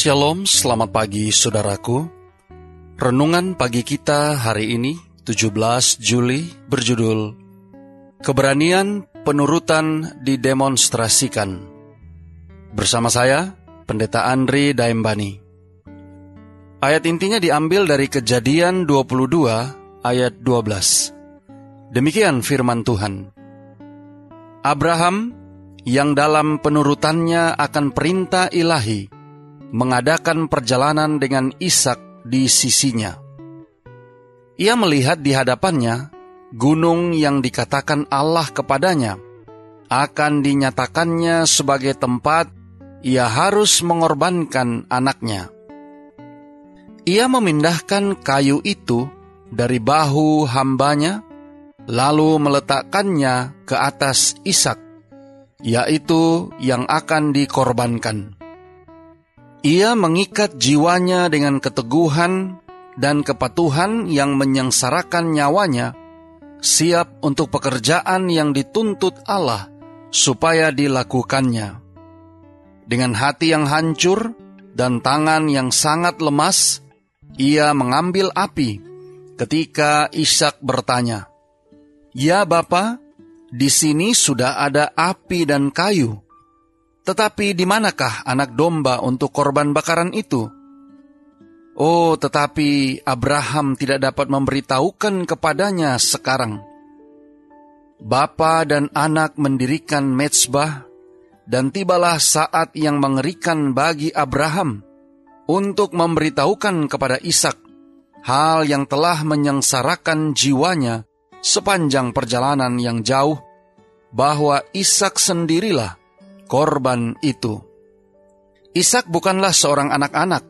Shalom, selamat pagi saudaraku. Renungan pagi kita hari ini, 17 Juli, berjudul Keberanian Penurutan Didemonstrasikan. Bersama saya, Pendeta Andri Daembani. Ayat intinya diambil dari kejadian 22 ayat 12. Demikian firman Tuhan. Abraham yang dalam penurutannya akan perintah ilahi, mengadakan perjalanan dengan Ishak di sisinya. Ia melihat di hadapannya gunung yang dikatakan Allah kepadanya akan dinyatakannya sebagai tempat ia harus mengorbankan anaknya. Ia memindahkan kayu itu dari bahu hambanya, lalu meletakkannya ke atas Ishak, yaitu yang akan dikorbankan. Ia mengikat jiwanya dengan keteguhan dan kepatuhan yang menyengsarakan nyawanya, siap untuk pekerjaan yang dituntut Allah supaya dilakukannya. Dengan hati yang hancur dan tangan yang sangat lemas, ia mengambil api ketika Ishak bertanya, "Ya Bapa, di sini sudah ada api dan kayu." Tetapi di manakah anak domba untuk korban bakaran itu? Oh, tetapi Abraham tidak dapat memberitahukan kepadanya sekarang. Bapa dan anak mendirikan mezbah, dan tibalah saat yang mengerikan bagi Abraham untuk memberitahukan kepada Ishak hal yang telah menyengsarakan jiwanya sepanjang perjalanan yang jauh, bahwa Ishak sendirilah korban itu. Ishak bukanlah seorang anak-anak.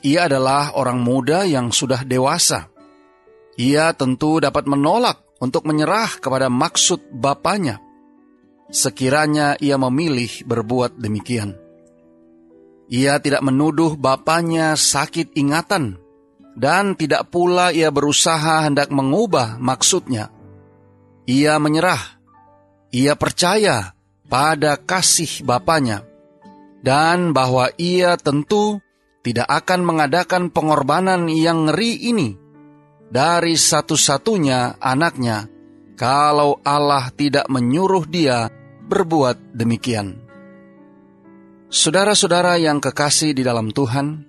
Ia adalah orang muda yang sudah dewasa. Ia tentu dapat menolak untuk menyerah kepada maksud bapaknya. Sekiranya ia memilih berbuat demikian. Ia tidak menuduh bapaknya sakit ingatan dan tidak pula ia berusaha hendak mengubah maksudnya. Ia menyerah. Ia percaya pada kasih Bapaknya, dan bahwa ia tentu tidak akan mengadakan pengorbanan yang ngeri ini dari satu-satunya anaknya kalau Allah tidak menyuruh dia berbuat demikian. Saudara-saudara yang kekasih di dalam Tuhan,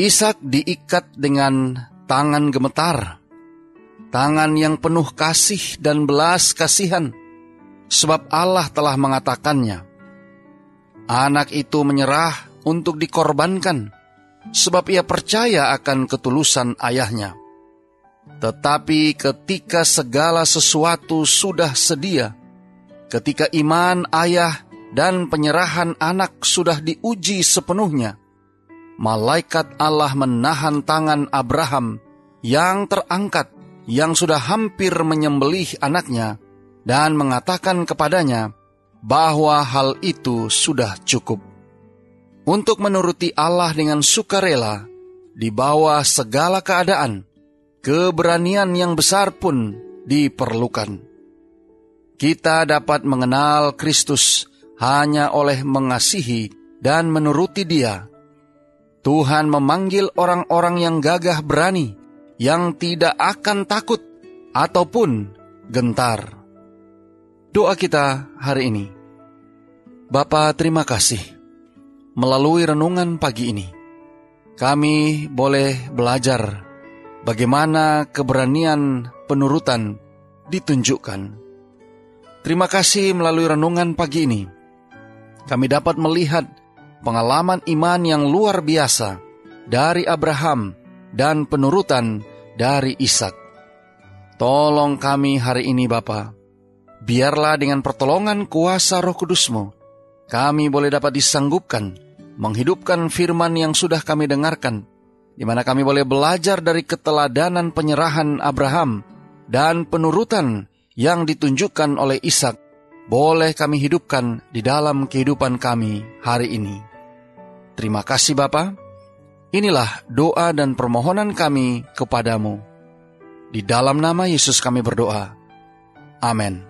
Ishak diikat dengan tangan gemetar, tangan yang penuh kasih dan belas kasihan, sebab Allah telah mengatakannya. Anak itu menyerah untuk dikorbankan, sebab ia percaya akan ketulusan ayahnya. Tetapi ketika segala sesuatu sudah sedia, ketika iman ayah dan penyerahan anak sudah diuji sepenuhnya, malaikat Allah menahan tangan Abraham yang terangkat, yang sudah hampir menyembelih anaknya, dan mengatakan kepadanya bahwa hal itu sudah cukup. Untuk menuruti Allah dengan sukarela di bawah segala keadaan, keberanian yang besar pun diperlukan. Kita dapat mengenal Kristus hanya oleh mengasihi dan menuruti Dia. Tuhan memanggil orang-orang yang gagah berani, yang tidak akan takut ataupun gentar. Doa kita hari ini. Bapa, terima kasih. Melalui renungan pagi ini, kami boleh belajar bagaimana keberanian penurutan ditunjukkan. Terima kasih melalui renungan pagi ini. Kami dapat melihat pengalaman iman yang luar biasa dari Abraham dan penurutan dari Ishak. Tolong kami hari ini Bapak biarlah dengan pertolongan kuasa roh kudusmu, kami boleh dapat disanggupkan menghidupkan firman yang sudah kami dengarkan, di mana kami boleh belajar dari keteladanan penyerahan Abraham dan penurutan yang ditunjukkan oleh Ishak, boleh kami hidupkan di dalam kehidupan kami hari ini. Terima kasih Bapa. Inilah doa dan permohonan kami kepadamu. Di dalam nama Yesus kami berdoa. Amin.